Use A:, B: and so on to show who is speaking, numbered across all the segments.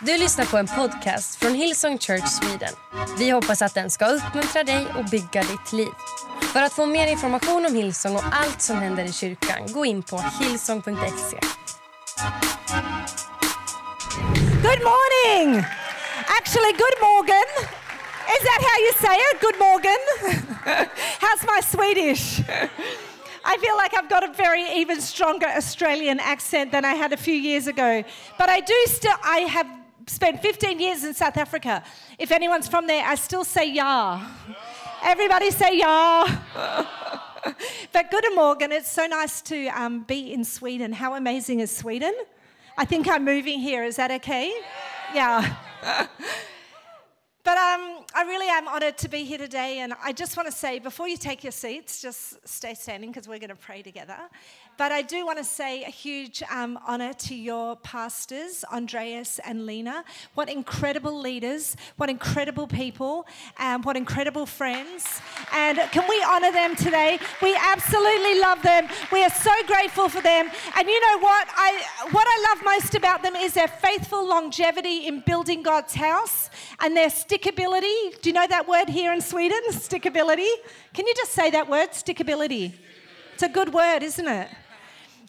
A: Du lyssnar på en podcast från Hillsong Church Sweden. Vi hoppas att den ska uppmuntra dig och bygga ditt liv. För att få mer information om Hillsong och allt som händer i kyrkan, gå in på hillsong.se.
B: Good morning. Actually, good morgon, Is that how you say it? Good morning. How's my Swedish? I feel like I've got a very even stronger Australian accent than I had a few years ago. But I do still, I have spent 15 years in South Africa. If anyone's from there, I still say ja. Everybody say ja. but good morning. It's so nice to um, be in Sweden. How amazing is Sweden? I think I'm moving here. Is that okay? Yeah. But um, I really am honoured to be here today, and I just want to say before you take your seats, just stay standing because we're going to pray together. But I do want to say a huge um, honour to your pastors, Andreas and Lena. What incredible leaders, what incredible people, and what incredible friends. And can we honour them today? We absolutely love them. We are so grateful for them. And you know what? I, what I love most about them is their faithful longevity in building God's house and their stickability. Do you know that word here in Sweden? Stickability. Can you just say that word? Stickability. It's a good word, isn't it?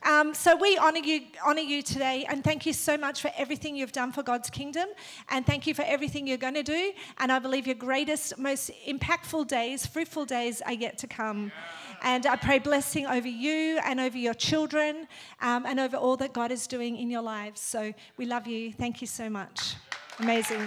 B: Um, so we honor you, honor you today, and thank you so much for everything you've done for God's kingdom, and thank you for everything you're going to do. And I believe your greatest, most impactful days, fruitful days, are yet to come. And I pray blessing over you and over your children, um, and over all that God is doing in your lives. So we love you. Thank you so much. Amazing.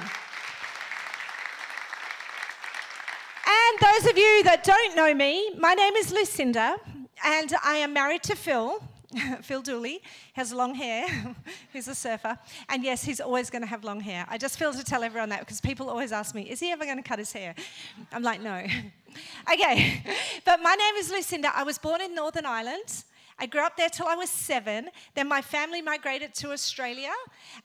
B: And those of you that don't know me, my name is Lucinda, and I am married to Phil. Phil Dooley has long hair. he's a surfer. And yes, he's always going to have long hair. I just feel to tell everyone that because people always ask me, is he ever going to cut his hair? I'm like, no. okay, but my name is Lucinda. I was born in Northern Ireland. I grew up there till I was seven. Then my family migrated to Australia.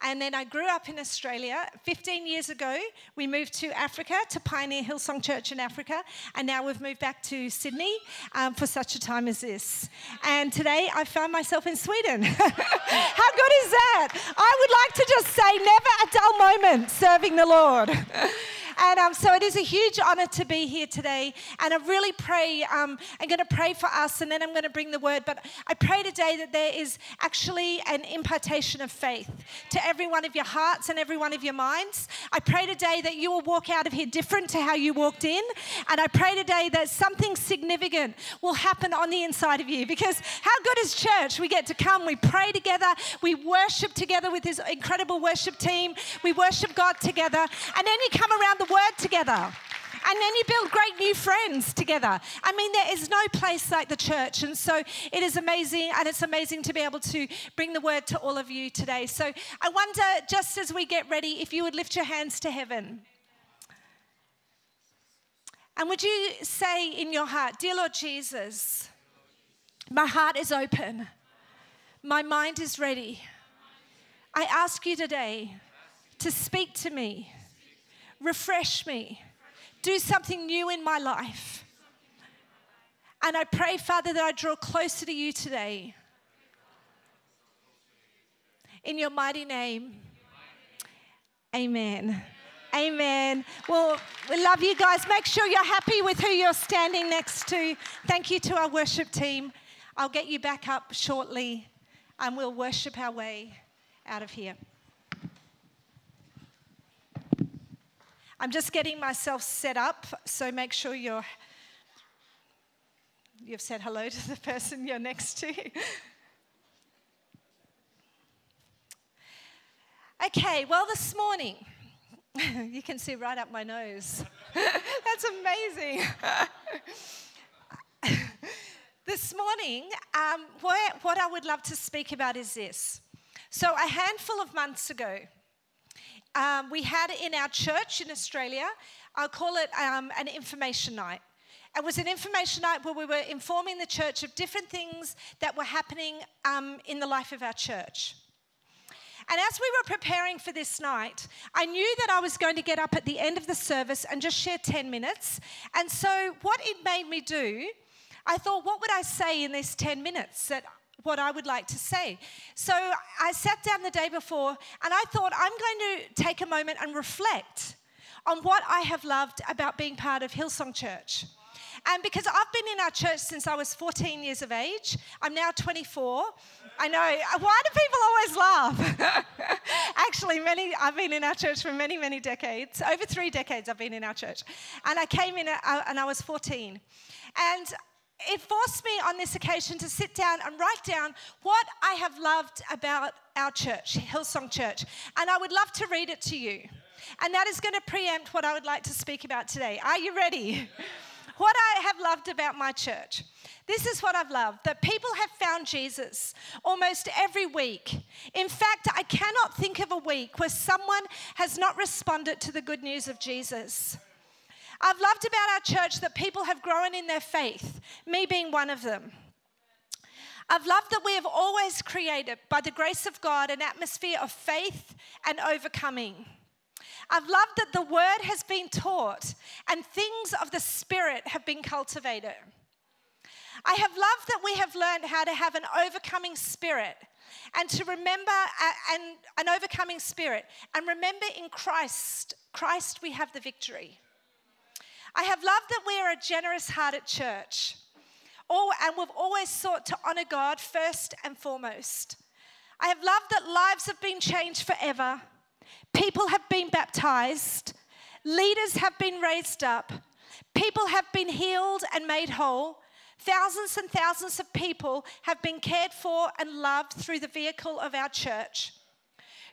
B: And then I grew up in Australia. 15 years ago, we moved to Africa to pioneer Hillsong Church in Africa. And now we've moved back to Sydney um, for such a time as this. And today I found myself in Sweden. How good is that? I would like to just say, never a dull moment serving the Lord. And um, so it is a huge honor to be here today. And I really pray, um, I'm going to pray for us and then I'm going to bring the word. But I pray today that there is actually an impartation of faith to every one of your hearts and every one of your minds. I pray today that you will walk out of here different to how you walked in. And I pray today that something significant will happen on the inside of you because how good is church? We get to come, we pray together, we worship together with this incredible worship team, we worship God together, and then you come around the the word together. And then you build great new friends together. I mean, there is no place like the church. And so it is amazing, and it's amazing to be able to bring the word to all of you today. So I wonder, just as we get ready, if you would lift your hands to heaven. And would you say in your heart, Dear Lord Jesus, my heart is open, my mind is ready. I ask you today to speak to me refresh me, do something new in my life. And I pray, Father, that I draw closer to you today. In your mighty name, amen. Amen. Well, we love you guys. Make sure you're happy with who you're standing next to. Thank you to our worship team. I'll get you back up shortly and we'll worship our way out of here. I'm just getting myself set up, so make sure you're you've said hello to the person you're next to. okay, well, this morning, you can see right up my nose. That's amazing. this morning, um, what, what I would love to speak about is this. So, a handful of months ago, um, we had in our church in Australia, I'll call it um, an information night. It was an information night where we were informing the church of different things that were happening um, in the life of our church. And as we were preparing for this night, I knew that I was going to get up at the end of the service and just share 10 minutes. And so, what it made me do, I thought, what would I say in this 10 minutes that what I would like to say. So I sat down the day before and I thought I'm going to take a moment and reflect on what I have loved about being part of Hillsong Church. And because I've been in our church since I was 14 years of age, I'm now 24. I know. Why do people always laugh? Actually, many. I've been in our church for many, many decades. Over three decades, I've been in our church, and I came in uh, and I was 14, and it forced me on this occasion to sit down and write down what I have loved about our church, Hillsong Church, and I would love to read it to you. And that is going to preempt what I would like to speak about today. Are you ready? what I have loved about my church. This is what I've loved that people have found Jesus almost every week. In fact, I cannot think of a week where someone has not responded to the good news of Jesus. I've loved about our church that people have grown in their faith, me being one of them. I've loved that we have always created, by the grace of God, an atmosphere of faith and overcoming. I've loved that the word has been taught and things of the spirit have been cultivated. I have loved that we have learned how to have an overcoming spirit and to remember and an overcoming spirit and remember in Christ, Christ we have the victory. I have loved that we are a generous hearted church. Oh, and we've always sought to honor God first and foremost. I have loved that lives have been changed forever People have been baptized, leaders have been raised up, people have been healed and made whole. Thousands and thousands of people have been cared for and loved through the vehicle of our church.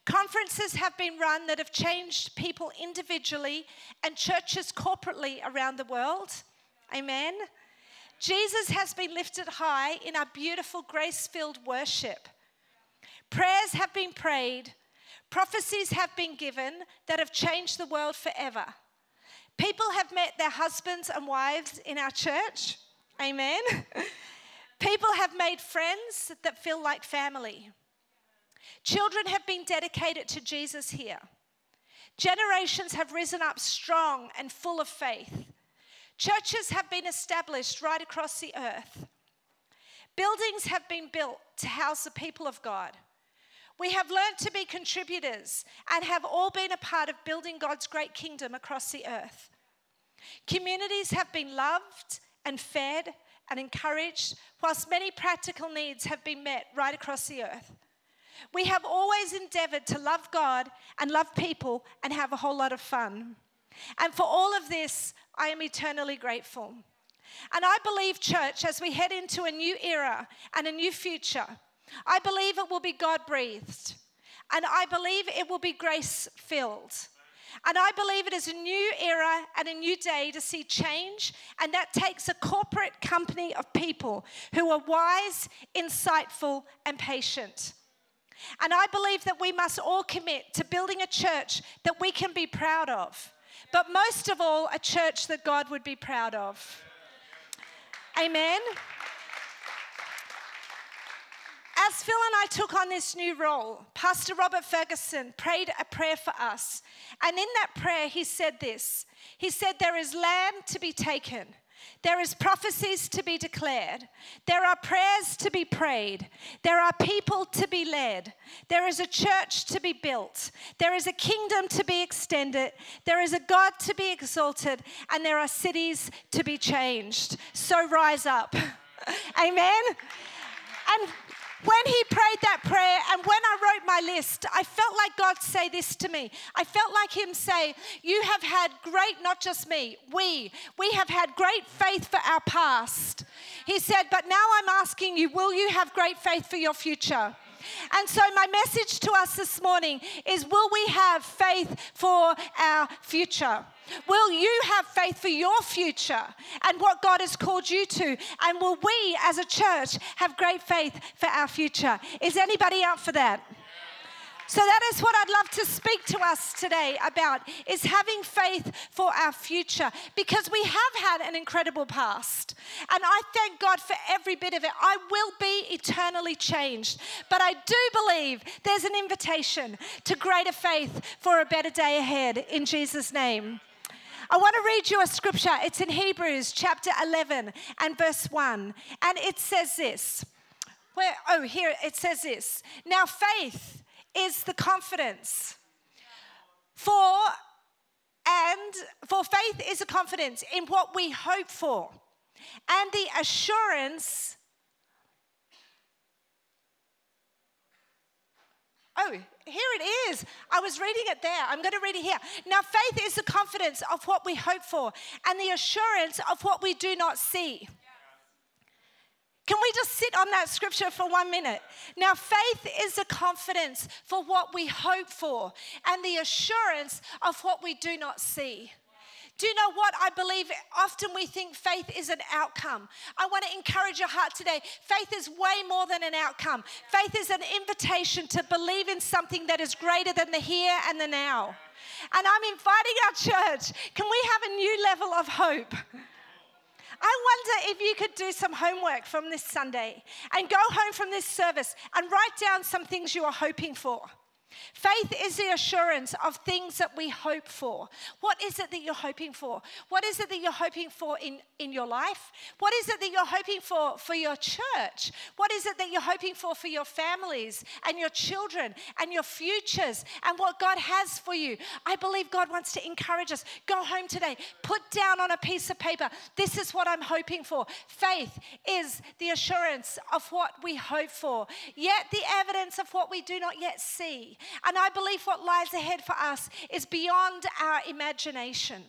B: Conferences have been run that have changed people individually and churches corporately around the world. Amen. Jesus has been lifted high in our beautiful grace filled worship. Prayers have been prayed, Prophecies have been given that have changed the world forever. People have met their husbands and wives in our church. Amen. People have made friends that feel like family. Children have been dedicated to Jesus here. Generations have risen up strong and full of faith. Churches have been established right across the earth. Buildings have been built to house the people of God. We have learned to be contributors and have all been a part of building God's great kingdom across the earth. Communities have been loved and fed and encouraged, whilst many practical needs have been met right across the earth. We have always endeavored to love God and love people and have a whole lot of fun. And for all of this, I am eternally grateful. And I believe, church, as we head into a new era and a new future, I believe it will be God breathed. And I believe it will be grace filled. And I believe it is a new era and a new day to see change. And that takes a corporate company of people who are wise, insightful, and patient. And I believe that we must all commit to building a church that we can be proud of. But most of all, a church that God would be proud of. Amen. as Phil and I took on this new role, Pastor Robert Fergusson prayed a prayer for us. And in that prayer, he said this He said, There is land to be taken. There is prophecies to be declared. There are prayers to be prayed. There are people to be led. There is a church to be built. There is a kingdom to be extended. There is a God to be exalted. And there are cities to be changed. So rise up. Amen. And when he prayed that prayer and when I wrote my list, I felt like God say this to me. I felt like him say, "You have had great not just me, we, we have had great faith for our past." He said, "But now I'm asking you, will you have great faith for your future?" And so, my message to us this morning is Will we have faith for our future? Will you have faith for your future and what God has called you to? And will we as a church have great faith for our future? Is anybody out for that? So that is what I'd love to speak to us today about is having faith for our future because we have had an incredible past. And I thank God for every bit of it. I will be eternally changed. But I do believe there's an invitation to greater faith for a better day ahead in Jesus name. I want to read you a scripture. It's in Hebrews chapter 11 and verse 1. And it says this Where, oh, here it says this. Now, faith is the confidence for, and for faith is a confidence in what we hope for, and the assurance. Oh, here it is. I was reading it there. I'm going to read it here. Now, faith is the confidence of what we hope for and the assurance of what we do not see. Can we just sit on that scripture for one minute? Now, faith is the confidence for what we hope for and the assurance of what we do not see. Do you know what I believe? Often we think faith is an outcome. I want to encourage your heart today. Faith is way more than an outcome, faith is an invitation to believe in something that is greater than the here and the now. And I'm inviting our church, can we have a new level of hope? I wonder if you could do some homework from this Sunday and go home from this service and write down some things you are hoping for. Faith is the assurance of things that we hope for. What is it that you're hoping for? What is it that you're hoping for in, in your life? What is it that you're hoping for for your church? What is it that you're hoping for for your families and your children and your futures and what God has for you? I believe God wants to encourage us. Go home today, put down on a piece of paper, this is what I'm hoping for. Faith is the assurance of what we hope for, yet the evidence of what we do not yet see. And I believe what lies ahead for us is beyond our imagination.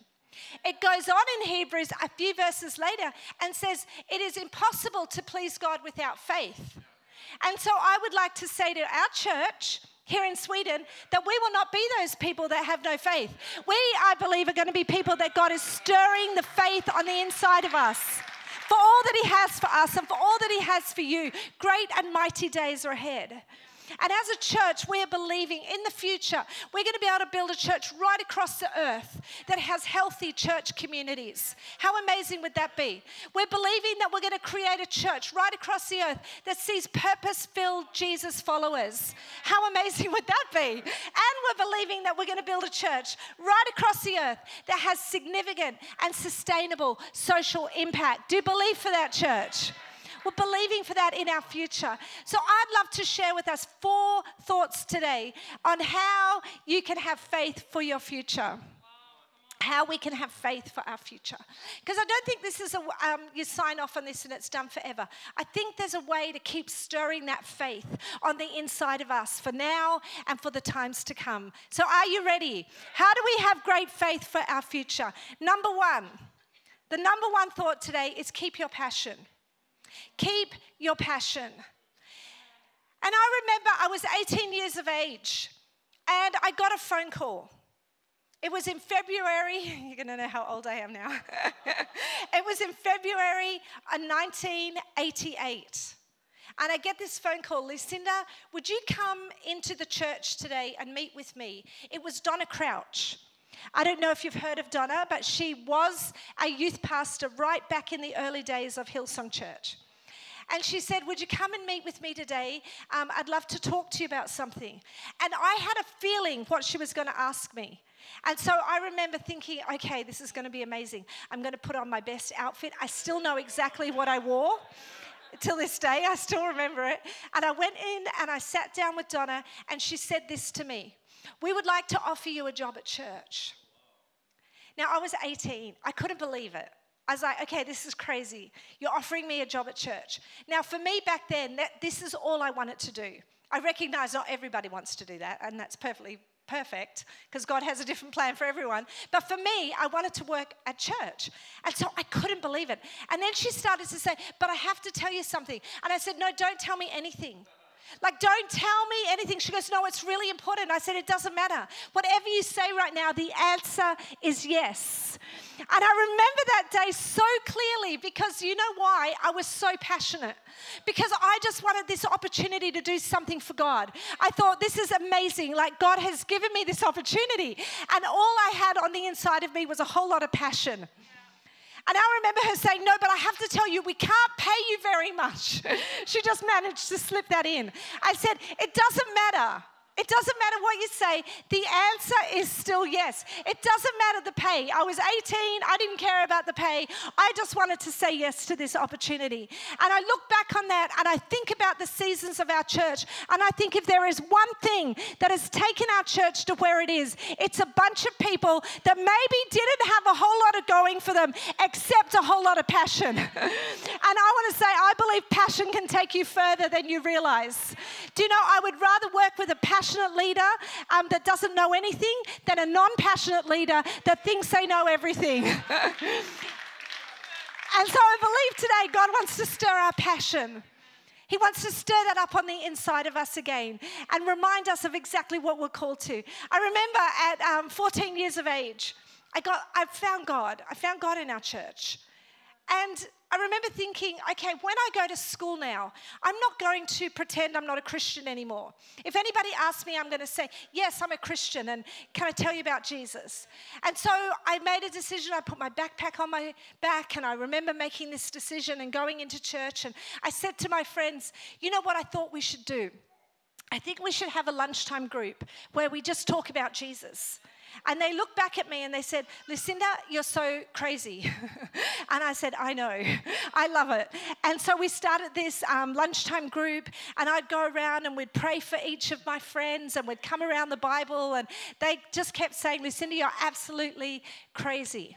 B: It goes on in Hebrews a few verses later and says, It is impossible to please God without faith. And so I would like to say to our church, here in Sweden that we will not be those people that have no faith. We, I believe, are going to be people that God is stirring the faith on the inside of us for all that He has for us and for all that He has for you. Great and mighty days are ahead. And as a church, we're believing in the future, we're going to be able to build a church right across the earth that has healthy church communities. How amazing would that be? We're believing that we're going to create a church right across the earth that sees purpose filled Jesus followers. How amazing would that be? And we're believing that we're going to build a church right across the earth that has significant and sustainable social impact. Do believe for that church? We're believing for that in our future. So I'd love to share with us four thoughts today on how you can have faith for your future how we can have faith for our future. Because I don't think this is a, um, you sign off on this and it's done forever. I think there's a way to keep stirring that faith on the inside of us for now and for the times to come. So, are you ready? How do we have great faith for our future? Number one, the number one thought today is keep your passion. Keep your passion. And I remember I was 18 years of age and I got a phone call. It was in February, you're to know how old I am now. it was in February of 1988. And I get this phone call, Lucinda, would you come into the church today and meet with me? It was Donna Crouch. I don't know if you've heard of Donna, but she was a youth pastor right back in the early days of Hillsong Church. And she said, Would you come and meet with me today? Um, I'd love to talk to you about something. And I had a feeling what she was going to ask me. And so I remember thinking, okay, this is going to be amazing. I'm going to put on my best outfit. I still know exactly what I wore. Till this day, I still remember it. And I went in and I sat down with Donna, and she said this to me We would like to offer you a job at church. Now, I was 18, I couldn't believe it. I was like, okay, this is crazy. You're offering me a job at church. Now, for me back then, that, this is all I wanted to do. I recognize not everybody wants to do that, and that's perfectly perfect because God has a different plan for everyone. But for me, I wanted to work at church. And so I couldn't believe it. And then she started to say, But I have to tell you something. And I said, No, don't tell me anything. Like, don't tell me anything. She goes, No, it's really important. I said, It doesn't matter. Whatever you say right now, the answer is yes. And I remember that day so clearly because you know why? I was so passionate. Because I just wanted this opportunity to do something for God. I thought, This is amazing. Like, God has given me this opportunity. And all I had on the inside of me was a whole lot of passion. And I remember her saying, No, but I have to tell you, we can't pay you very much. she just managed to slip that in. I said, It doesn't matter. It doesn't matter what you say, the answer is still yes. It doesn't matter the pay. I was 18, I didn't care about the pay. I just wanted to say yes to this opportunity. And I look back on that and I think about the seasons of our church. And I think if there is one thing that has taken our church to where it is, it's a bunch of people that maybe didn't have a whole lot of going for them except a whole lot of passion. and I want to say, I believe passion can take you further than you realize. Do you know, I would rather work with a passion passionate leader um, that doesn't know anything than a non passionate leader that thinks they know everything. and so I believe today God wants to stir our passion. He wants to stir that up on the inside of us again and remind us of exactly what we're called to. I remember at um, 14 years of age, I got, I found God. I found God in our church. And I remember thinking, okay, when I go to school now, I'm not going to pretend I'm not a Christian anymore. If anybody asks me, I'm going to say, yes, I'm a Christian, and can I tell you about Jesus? And so I made a decision. I put my backpack on my back, and I remember making this decision and going into church. And I said to my friends, you know what I thought we should do? I think we should have a lunchtime group where we just talk about Jesus. And they looked back at me and they said, Lucinda, you're so crazy. and I said, I know, I love it. And so we started this um, lunchtime group, and I'd go around and we'd pray for each of my friends, and we'd come around the Bible, and they just kept saying, Lucinda, you're absolutely crazy.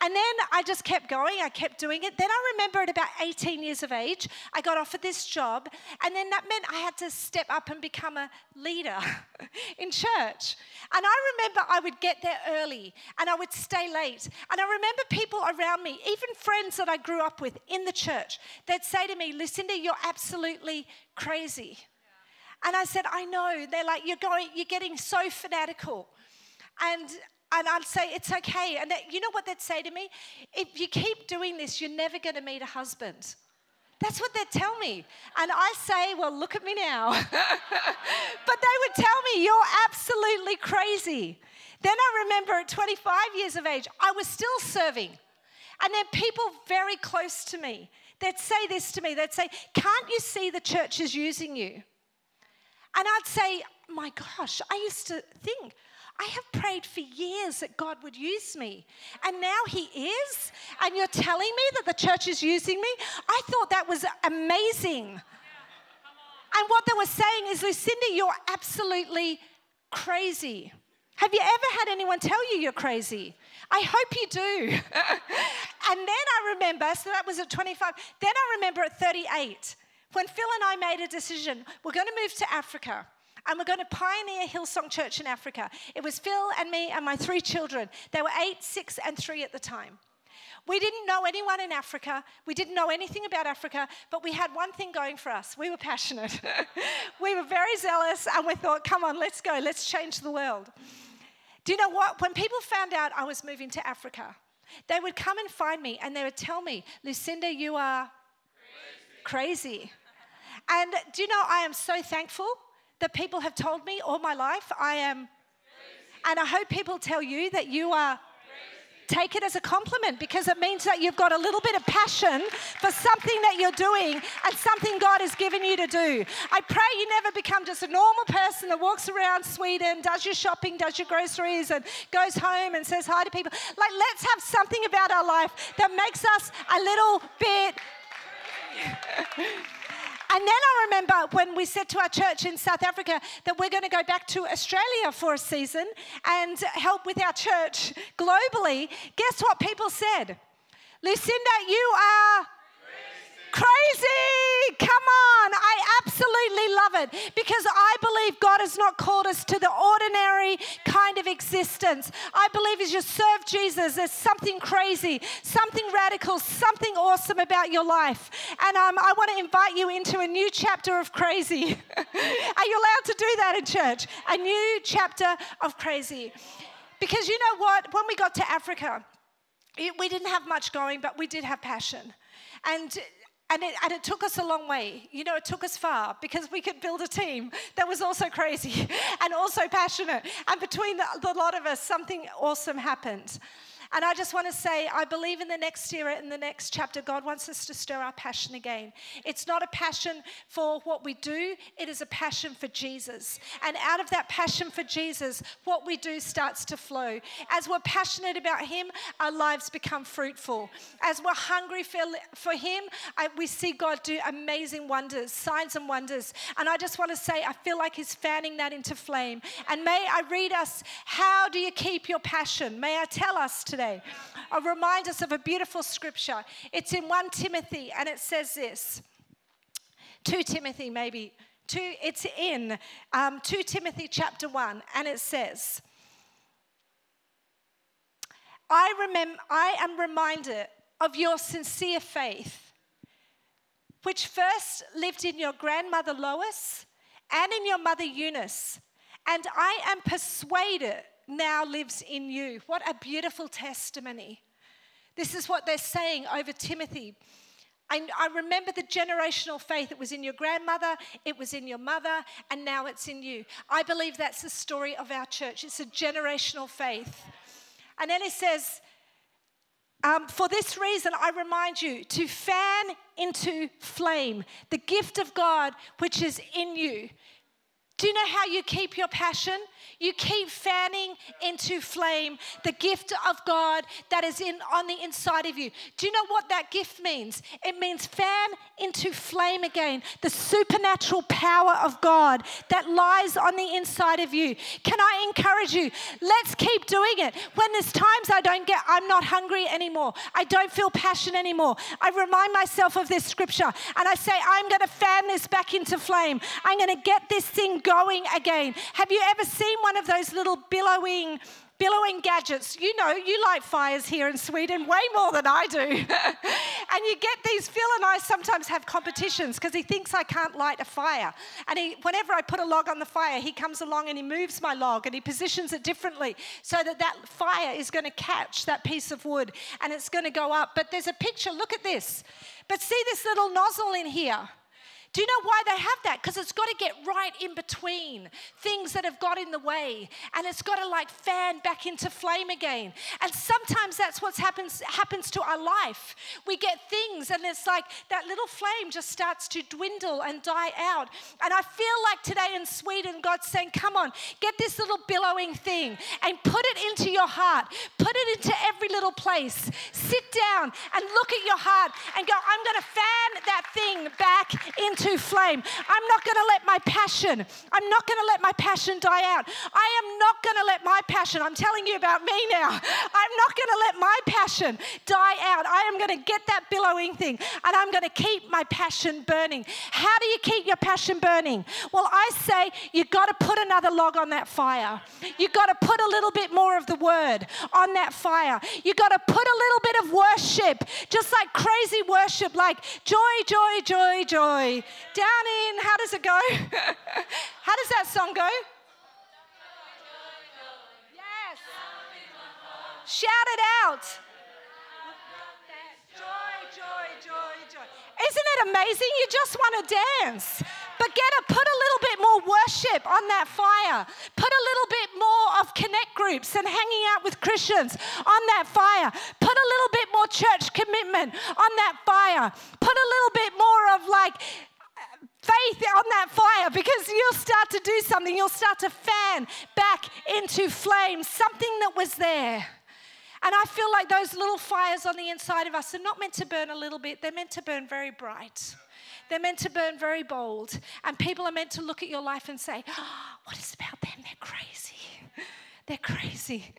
B: And then I just kept going, I kept doing it. Then I remember at about 18 years of age, I got offered this job, and then that meant I had to step up and become a leader in church. And I remember I would get there early and I would stay late. And I remember people around me, even friends that I grew up with in the church, they'd say to me, Lucinda, you're absolutely crazy. And I said, I know. They're like, you're going, you're getting so fanatical. And and I'd say, it's okay. And you know what they'd say to me? If you keep doing this, you're never going to meet a husband. That's what they'd tell me. And I say, well, look at me now. but they would tell me, you're absolutely crazy. Then I remember at 25 years of age, I was still serving. And then people very close to me, they'd say this to me. They'd say, can't you see the church is using you? And I'd say, my gosh, I used to think, I have prayed for years that God would use me. And now He is. And you're telling me that the church is using me? I thought that was amazing. And what they were saying is, Lucinda, you're absolutely crazy. Have you ever had anyone tell you you're crazy? I hope you do. and then I remember, so that was at 25, then I remember at 38, when Phil and I made a decision, we're going to move to Africa and we're going to pioneer Hillsong Church in Africa. It was Phil and me and my three children. They were eight, six, and three at the time. We didn't know anyone in Africa. We didn't know anything about Africa, but we had one thing going for us. We were passionate. we were very zealous, and we thought, come on, let's go, let's change the world. Do you know what? When people found out I was moving to Africa, they would come and find me and they would tell me, Lucinda, you are crazy. crazy. And do you know, I am so thankful that people have told me all my life I am. And I hope people tell you that you are. Take it as a compliment because it means that you've got a little bit of passion for something that you're doing and something God has given you to do. I pray you never become just a normal person that walks around Sweden, does your shopping, does your groceries, and goes home and says hi to people. Like, let's have something about our life that makes us a little bit. And then I remember when we said to our church in South Africa that we're going to go back to Australia for a season and help with our church globally. Guess what people said? Lucinda, you are Crazy! Come on! Absolutely love it because I believe God has not called us to the ordinary kind of existence. I believe as you serve Jesus, there's something crazy, something radical, something awesome about your life. And um, I want to invite you into a new chapter of crazy. Are you allowed to do that in church? A new chapter of crazy. Because you know what? When we got to Africa, we didn't have much going, but we did have passion. And and it, and it took us a long way. You know, it took us far because we could build a team that was also crazy and also passionate. And between the, the lot of us, something awesome happened. And I just want to say, I believe in the next era, in the next chapter, God wants us to stir our passion again. It's not a passion for what we do, it is a passion for Jesus. And out of that passion for Jesus, what we do starts to flow. As we're passionate about Him, our lives become fruitful. As we're hungry for, for Him, I, we see God do amazing wonders, signs and wonders. And I just want to say, I feel like He's fanning that into flame. And may I read us, how do you keep your passion? May I tell us today? Today. I'll remind us of a beautiful scripture. It's in 1 Timothy, and it says this 2 Timothy, maybe. Two, it's in um, 2 Timothy chapter 1, and it says, I, remember, I am reminded of your sincere faith, which first lived in your grandmother Lois and in your mother Eunice, and I am persuaded now lives in you. What a beautiful testimony. This is what they're saying over Timothy. I, I, remember the generational faith. It was in your grandmother, it was in your mother, and now it's in you. I believe that's the story of our church. It's a generational faith. And then he says, um, For this reason, I remind you to fan into flame the gift of God which is in you. Do you know how you keep your passion? You keep fanning into flame the gift of God that is in on the inside of you. Do you know what that gift means? It means fan into flame again the supernatural power of God that lies on the inside of you. Can I encourage you? Let's keep doing it. When there's times I don't get I'm not hungry anymore. I don't feel passion anymore. I remind myself of this scripture and I say I'm going to fan this back into flame. I'm going to get this thing going again. Have you ever seen one of those little billowing billowing gadgets. You know, you light fires here in Sweden way more than I do. and you get these, Phil and I sometimes have competitions because he thinks I can't light a fire. And he, whenever I put a log on the fire, he comes along and he moves my log and he positions it differently so that that fire is going to catch that piece of wood and it's going to go up. But there's a picture, look at this. But see this little nozzle in here? Do you know why they have that? Because it's got to get right in between things that have got in the way, and it's got to like fan back into flame again. And sometimes that's what happens happens to our life. We get things, and it's like that little flame just starts to dwindle and die out. And I feel like today in Sweden, God's saying, "Come on, get this little billowing thing and put it into your heart. Put it into every little place. Sit down and look at your heart and go, I'm going to fan that thing back into." Flame. I'm not going to let my passion, I'm not going to let my passion die out. I am not going to let my passion, I'm telling you about me now, I'm not going to let my passion die out. I am going to get that billowing thing and I'm going to keep my passion burning. How do you keep your passion burning? Well, I say you've got to put another log on that fire. You've got to put a little bit more of the word on that fire. You've got to put a little bit of worship, just like crazy worship, like joy, joy, joy, joy. Down in, how does it go? how does that song go? Yes. Shout it out. Joy, joy, joy, joy. Isn't it amazing? You just want to dance. But get a, put a little bit more worship on that fire. Put a little bit more of connect groups and hanging out with Christians on that fire. Put a little bit more church commitment on that fire. Put a little bit more of like faith on that fire because you'll start to do something. You'll start to fan back into flame something that was there. And I feel like those little fires on the inside of us are not meant to burn a little bit, they're meant to burn very bright. They're meant to burn very bold. And people are meant to look at your life and say, oh, What is about them? They're crazy. They're crazy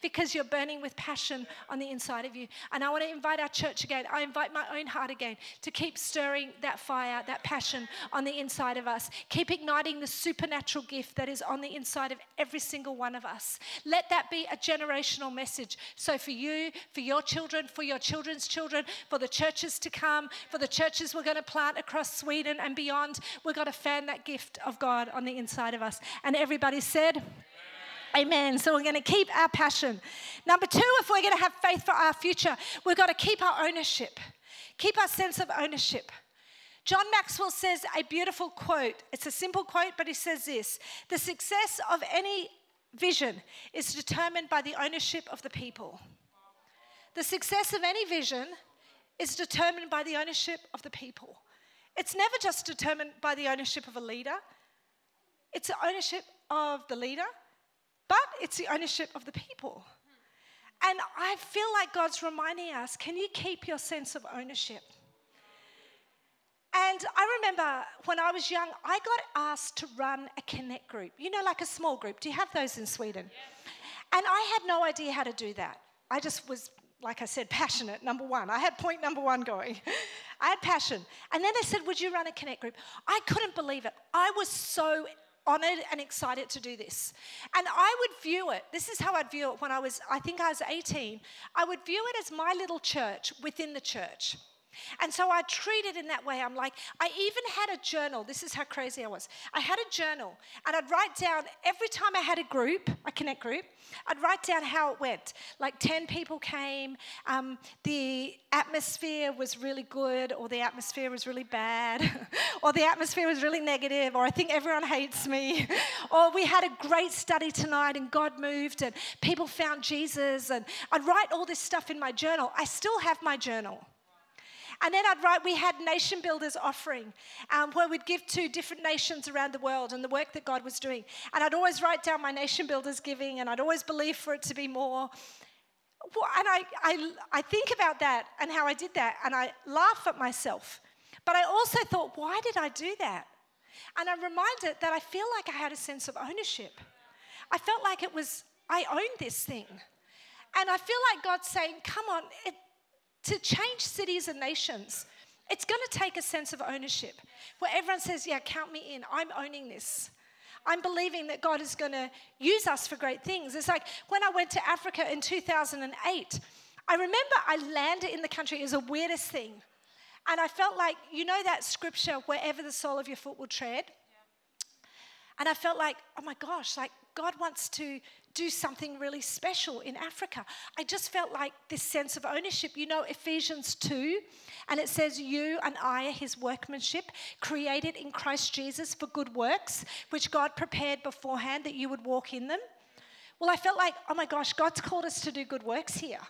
B: because you're burning with passion on the inside of you. And I want to invite our church again. I invite my own heart again to keep stirring that fire, that passion on the inside of us. Keep igniting the supernatural gift that is on the inside of every single one of us. Let that be a generational message. So, for you, for your children, for your children's children, for the churches to come, for the churches we're going to plant across Sweden and beyond, we've got to fan that gift of God on the inside of us. And everybody said, Amen. So we're going to keep our passion. Number two, if we're going to have faith for our future, we've got to keep our ownership, keep our sense of ownership. John Maxwell says a beautiful quote. It's a simple quote, but he says this The success of any vision is determined by the ownership of the people. the success of any vision is determined by the ownership of the people. It's never just determined by the ownership of a leader, it's the ownership of the leader, but it's the ownership of the people. And I feel like God's reminding us can you keep your sense of ownership? And I remember when I was young, I got asked to run a connect group, you know, like a small group. Do you have those in Sweden? And I had no idea how to do that. I just was, like I said, passionate, number one. I had point number one going. I had passion. And then they said, Would you run a connect group? I couldn't believe it. I was so honored and excited to do this. And I would view it, this is how I'd view it when I was, I think I was 18. I would view it as my little church within the church. And so I treated in that way. I'm like, I even had a journal. This is how crazy I was. I had a journal, and I'd write down every time I had a group, a connect group, I'd write down how it went. Like 10 people came, um, the atmosphere was really good, or the atmosphere was really bad, or the atmosphere was really negative, or I think everyone hates me, or we had a great study tonight and God moved and people found Jesus. And I'd write all this stuff in my journal. I still have my journal. And then I'd write, we had Nation Builders offering, um, where we'd give to different nations around the world and the work that God was doing. And I'd always write down my Nation Builders giving, and I'd always believe for it to be more. And I, I, I think about that and how I did that, and I laugh at myself. But I also thought, why did I do that? And I'm reminded that I feel like I had a sense of ownership. I felt like it was, I owned this thing. And I feel like God's saying, come on, it, to change cities and nations, it's going to take a sense of ownership where everyone says, Yeah, count me in. I'm owning this. I'm believing that God is going to use us for great things. It's like when I went to Africa in 2008, I remember I landed in the country. It was the weirdest thing. And I felt like, you know, that scripture, wherever the sole of your foot will tread? And I felt like, oh my gosh, like God wants to do something really special in Africa. I just felt like this sense of ownership. You know, Ephesians 2, and it says, You and I are his workmanship, created in Christ Jesus for good works, which God prepared beforehand that you would walk in them. Well, I felt like, oh my gosh, God's called us to do good works here.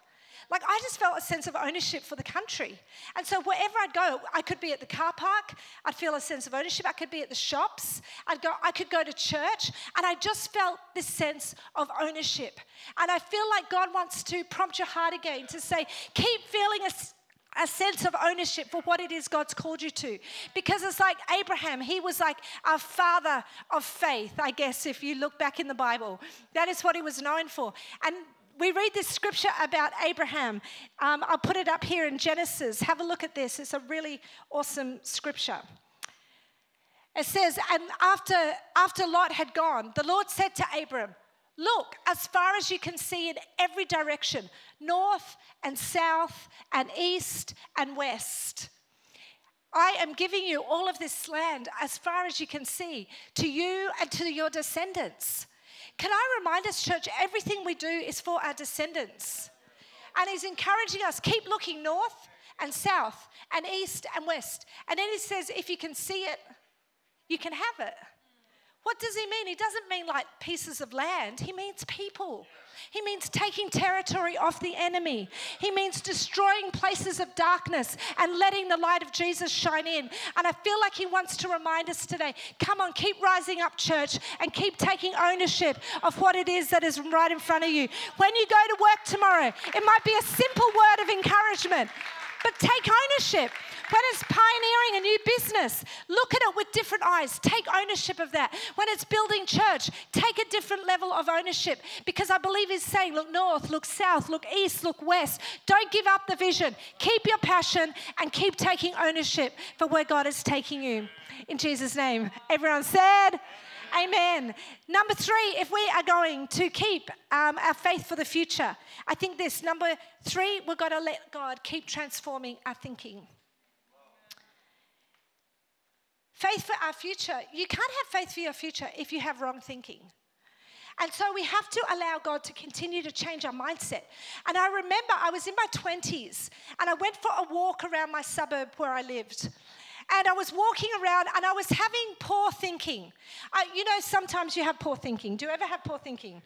B: Like, I just felt a sense of ownership for the country. And so, wherever I'd go, I could be at the car park, I'd feel a sense of ownership. I could be at the shops, I'd go, I could go to church, and I just felt this sense of ownership. And I feel like God wants to prompt your heart again to say, keep feeling a a sense of ownership for what it is God's called you to. Because it's like Abraham, he was like a father of faith, I guess, if you look back in the Bible. That is what he was known for. And we read this scripture about Abraham. Um, I'll put it up here in Genesis. Have a look at this. It's a really awesome scripture. It says, And after, after Lot had gone, the Lord said to Abram, Look as far as you can see in every direction, north and south and east and west. I am giving you all of this land as far as you can see to you and to your descendants. Can I remind us, church, everything we do is for our descendants. And he's encouraging us keep looking north and south and east and west. And then he says, if you can see it, you can have it. What does he mean? He doesn't mean like pieces of land, he means people. He means taking territory off the enemy. He means destroying places of darkness and letting the light of Jesus shine in. And I feel like He wants to remind us today come on, keep rising up, church, and keep taking ownership of what it is that is right in front of you. When you go to work tomorrow, it might be a simple word of encouragement, but take ownership. When it's pioneering a new business, look at it with different eyes. Take ownership of that. When it's building church, take a different level of ownership because I believe he's saying, look north, look south, look east, look west. Don't give up the vision. Keep your passion and keep taking ownership for where God is taking you. In Jesus' name. Everyone said, Amen. Number three, if we are going to keep um, our faith for the future, I think this. Number three, we've got to let God keep transforming our thinking. Faith for our future. You can't have faith for your future if you have wrong thinking. And so we have to allow God to continue to change our mindset. And I remember I was in my 20s and I went for a walk around my suburb where I lived. And I was walking around and I was having poor thinking. You know, sometimes you have poor thinking. Do you ever have poor thinking?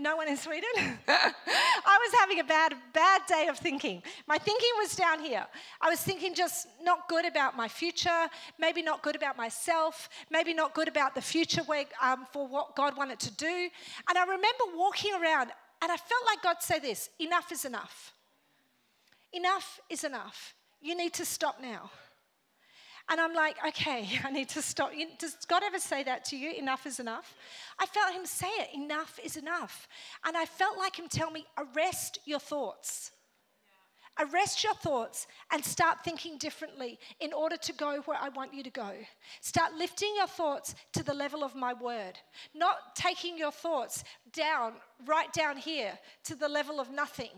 B: No one in Sweden? I was having a bad, bad day of thinking. My thinking was down here. I was thinking just not good about my future, maybe not good about myself, maybe not good about the future where, um, for what God wanted to do. And I remember walking around and I felt like God said this enough is enough. Enough is enough. You need to stop now. And I'm like, okay, I need to stop. Does God ever say that to you? Enough is enough? I felt Him say it, enough is enough. And I felt like Him tell me, arrest your thoughts. Arrest your thoughts and start thinking differently in order to go where I want you to go. Start lifting your thoughts to the level of my word, not taking your thoughts down, right down here to the level of nothing.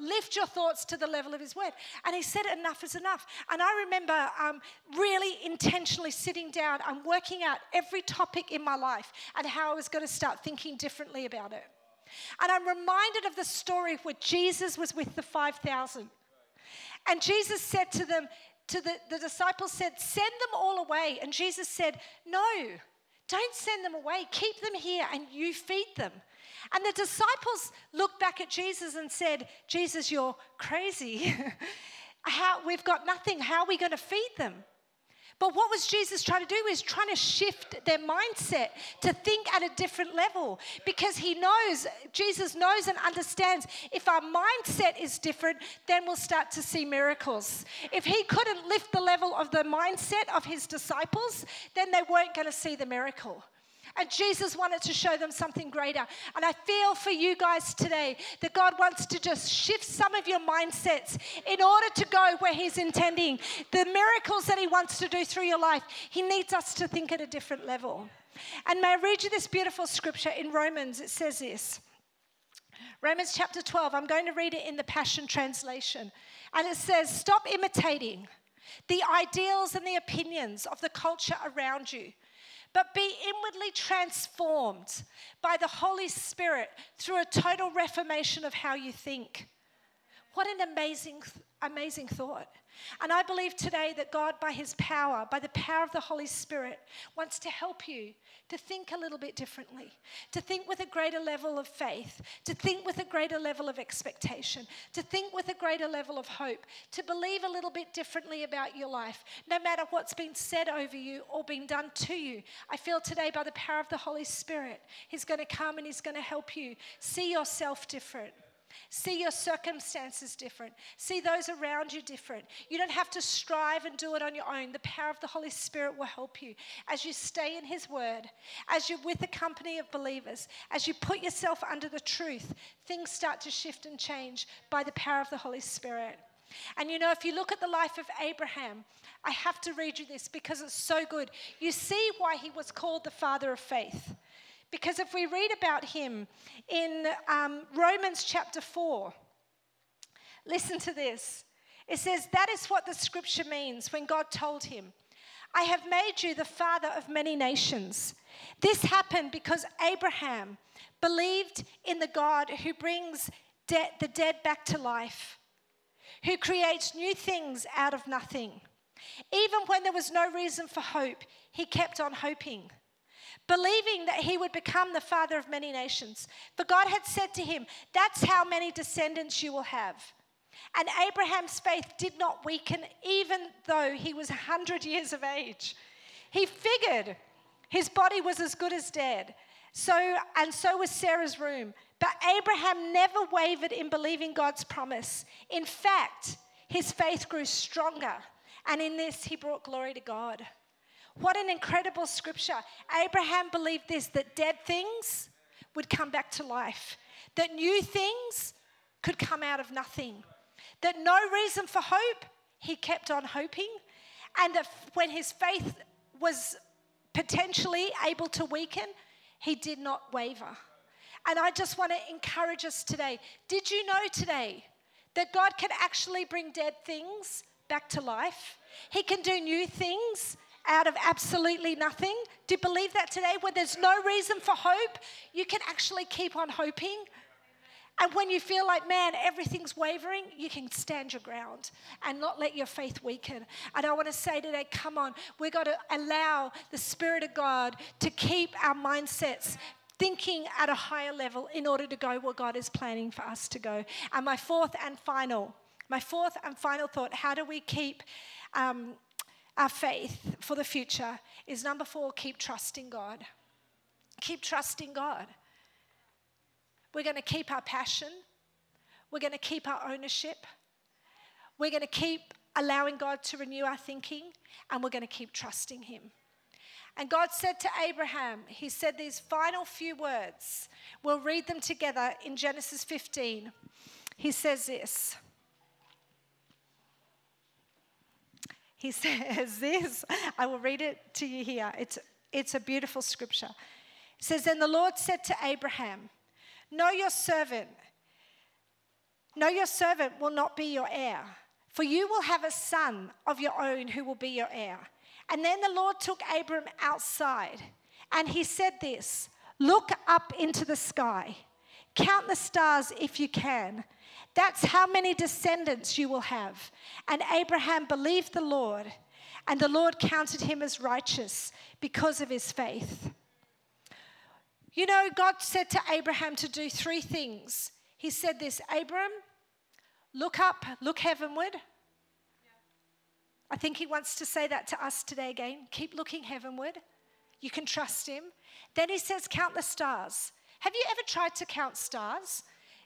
B: Lift your thoughts to the level of His word. And He said, Enough is enough. And I remember um, really intentionally sitting down and working out every topic in my life and how I was going to start thinking differently about it. And I'm reminded of the story where Jesus was with the 5,000. And Jesus said to them, to the, the disciples said, Send them all away. And Jesus said, No, don't send them away. Keep them here and you feed them. And the disciples looked back at Jesus and said, Jesus, you're crazy. How, we've got nothing. How are we going to feed them? But what was Jesus trying to do? Was trying to shift their mindset to think at a different level because he knows, Jesus knows and understands if our mindset is different, then we'll start to see miracles. If he couldn't lift the level of the mindset of his disciples, then they weren't going to see the miracle. And Jesus wanted to show them something greater. And I feel for you guys today that God wants to just shift some of your mindsets in order to go where He's intending. The miracles that He wants to do through your life, He needs us to think at a different level. And may I read you this beautiful scripture in Romans? It says this. Romans chapter 12, I'm going to read it in the Passion Translation. And it says, Stop imitating the ideals and the opinions of the culture around you but be inwardly transformed by the Holy Spirit through a total reformation of how you think. What an amazing, amazing thought. And I believe today that God, by His power, by the power of the Holy Spirit, wants to help you to think a little bit differently, to think with a greater level of faith, to think with a greater level of expectation, to think with a greater level of hope, to believe a little bit differently about your life, no matter what's been said over you or been done to you. I feel today, by the power of the Holy Spirit, He's going to come and He's going to help you see yourself different. See your circumstances different. See those around you different. You don't have to strive and do it on your own. The power of the Holy Spirit will help you as you stay in His Word, as you're with a company of believers, as you put yourself under the truth. Things start to shift and change by the power of the Holy Spirit. And you know, if you look at the life of Abraham, I have to read you this because it's so good. You see why he was called the father of faith. Because if we read about him in um, Romans chapter 4, listen to this. It says, That is what the scripture means when God told him, I have made you the father of many nations. This happened because Abraham believed in the God who brings de- the dead back to life, who creates new things out of nothing. Even when there was no reason for hope, he kept on hoping believing that he would become the father of many nations. For God had said to him, That's how many descendants you will have. And Abraham's faith did not weaken, even though he was 100 years of age. He figured his body was as good as dead. So, and so was Sarah's womb. But Abraham never wavered in believing God's promise. In fact, his faith grew stronger. And in this, he brought glory to God. What an incredible scripture. Abraham believed this that dead things would come back to life, that new things could come out of nothing, that no reason for hope, he kept on hoping, and that when his faith was potentially able to weaken, he did not waver. And I just want to encourage us today. Did you know today that God can actually bring dead things back to life? He can do new things out of absolutely nothing. Do you believe that today? When there's no reason for hope, you can actually keep on hoping. And when you feel like, man, everything's wavering, you can stand your ground and not let your faith weaken. And I want to say today, come on, we've got to allow the Spirit of God to keep our mindsets thinking at a higher level in order to go where God is planning for us to go. And my fourth and final, my fourth and final thought how do we keep um, our faith for the future is number four, keep trusting God. Keep trusting God. We're going to keep our passion, we're going to keep our ownership, we're going to keep allowing God to renew our thinking, and we're going to keep trusting Him. And God said to Abraham, He said these final few words. We'll read them together in Genesis 15. He says this. He says this. I will read it to you here. It's, it's a beautiful scripture. It says, Then the Lord said to Abraham, Know your servant. No, your servant will not be your heir, for you will have a son of your own who will be your heir. And then the Lord took Abram outside, and he said this Look up into the sky, count the stars if you can. That's how many descendants you will have. And Abraham believed the Lord, and the Lord counted him as righteous because of his faith. You know, God said to Abraham to do three things. He said this Abram, look up, look heavenward. I think he wants to say that to us today again. Keep looking heavenward. You can trust him. Then he says, Count the stars. Have you ever tried to count stars?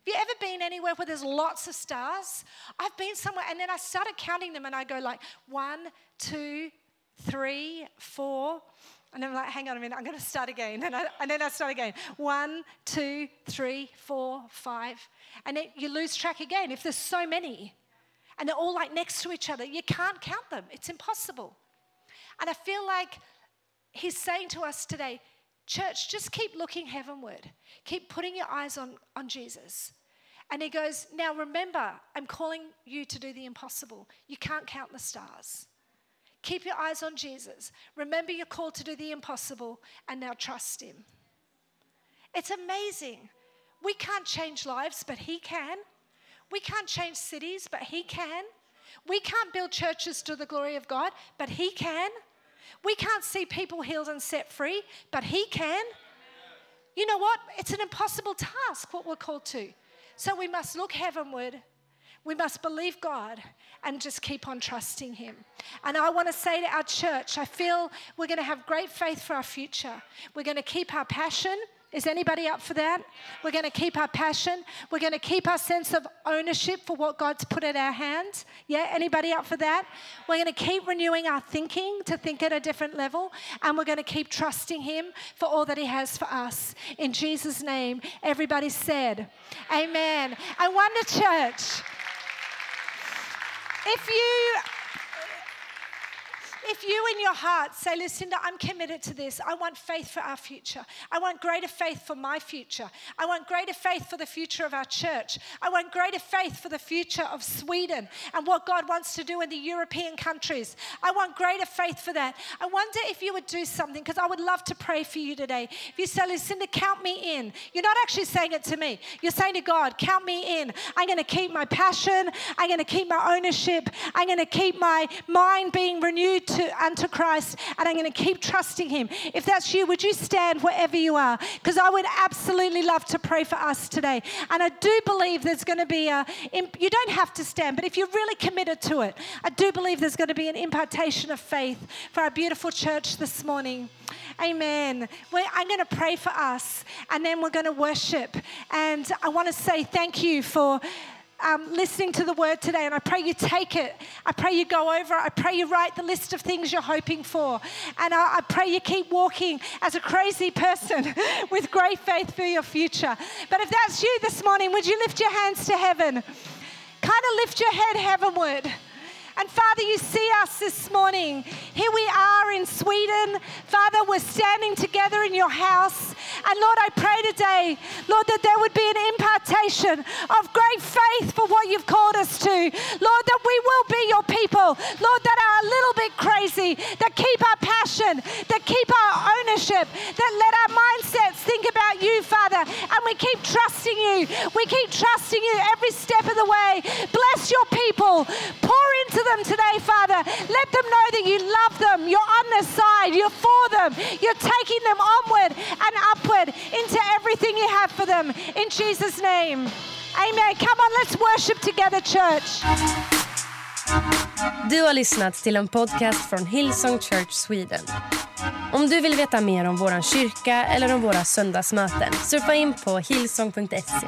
B: Have you ever been anywhere where there's lots of stars? I've been somewhere and then I started counting them and I go like one, two, three, four. And then I'm like, hang on a minute, I'm going to start again. And, I, and then I start again. One, two, three, four, five. And then you lose track again if there's so many. And they're all like next to each other. You can't count them, it's impossible. And I feel like he's saying to us today, church, just keep looking heavenward. Keep putting your eyes on, on Jesus. And he goes, Now remember, I'm calling you to do the impossible. You can't count the stars. Keep your eyes on Jesus. Remember, you're called to do the impossible, and now trust Him. It's amazing. We can't change lives, but He can. We can't change cities, but He can. We can't build churches to the glory of God, but He can. We can't see people healed and set free, but He can. You know what? It's an impossible task, what we're called to. So we must look heavenward we must believe God and just keep on trusting Him. And I want to say to our church, I feel we're going to have great faith for our future. We're going to keep our passion. Is anybody up for that? We're going to keep our passion. We're going to keep our sense of ownership for what God's put in our hands. Yeah, anybody up for that? We're going to keep renewing our thinking to think at a different level. And we're going to keep trusting Him for all that He has for us. In Jesus' name, everybody said, Amen. I wonder, church. If you if you in your heart say, Lucinda, I'm committed to this, I want faith for our future. I want greater faith for my future. I want greater faith for the future of our church. I want greater faith for the future of Sweden and what God wants to do in the European countries. I want greater faith for that. I wonder if you would do something because I would love to pray for you today. If you say, Lucinda, count me in, you're not actually saying it to me. You're saying to God, count me in. I'm going to keep my passion. I'm going to keep my ownership. I'm going to keep my mind being renewed to, unto Christ and I'm going to keep trusting Him. If that's you, would you stand wherever you are? Because I would absolutely love to pray for us today. And I do believe there's going to be a, you don't have to stand, but if you're really committed to it, I do believe there's going to be an impartation of faith for our beautiful church this morning. Amen. I'm going to pray for us and then we're going to worship. And I want to say thank you for um, listening to the word today, and I pray you take it. I pray you go over. I pray you write the list of things you're hoping for. And I, I pray you keep walking as a crazy person with great faith for your future. But if that's you this morning, would you lift your hands to heaven? Kind of lift your head heavenward. And Father, you see us this morning. Here we are in Sweden. Father, we're standing together in your house. And Lord, I pray today, Lord, that there would be an impartation of great faith for what you've called us to. Lord, that we will be your people. Lord, that are a little bit crazy, that keep our passion, that keep our ownership, that let our mindsets think about you, Father, And we keep trusting you. We keep trusting you every step of the way. Bless your people. Pour into them today, Father. Let them know that you love them. You're on their side. You're for them. You're taking them onward and upward into everything you have for them. In Jesus' name. Amen. Come on, let's worship together, church.
A: Du har lyssnat till en podcast från Hillsong Church Sweden. Om du vill veta mer om vår kyrka eller om våra söndagsmöten surfa in på hillsong.se.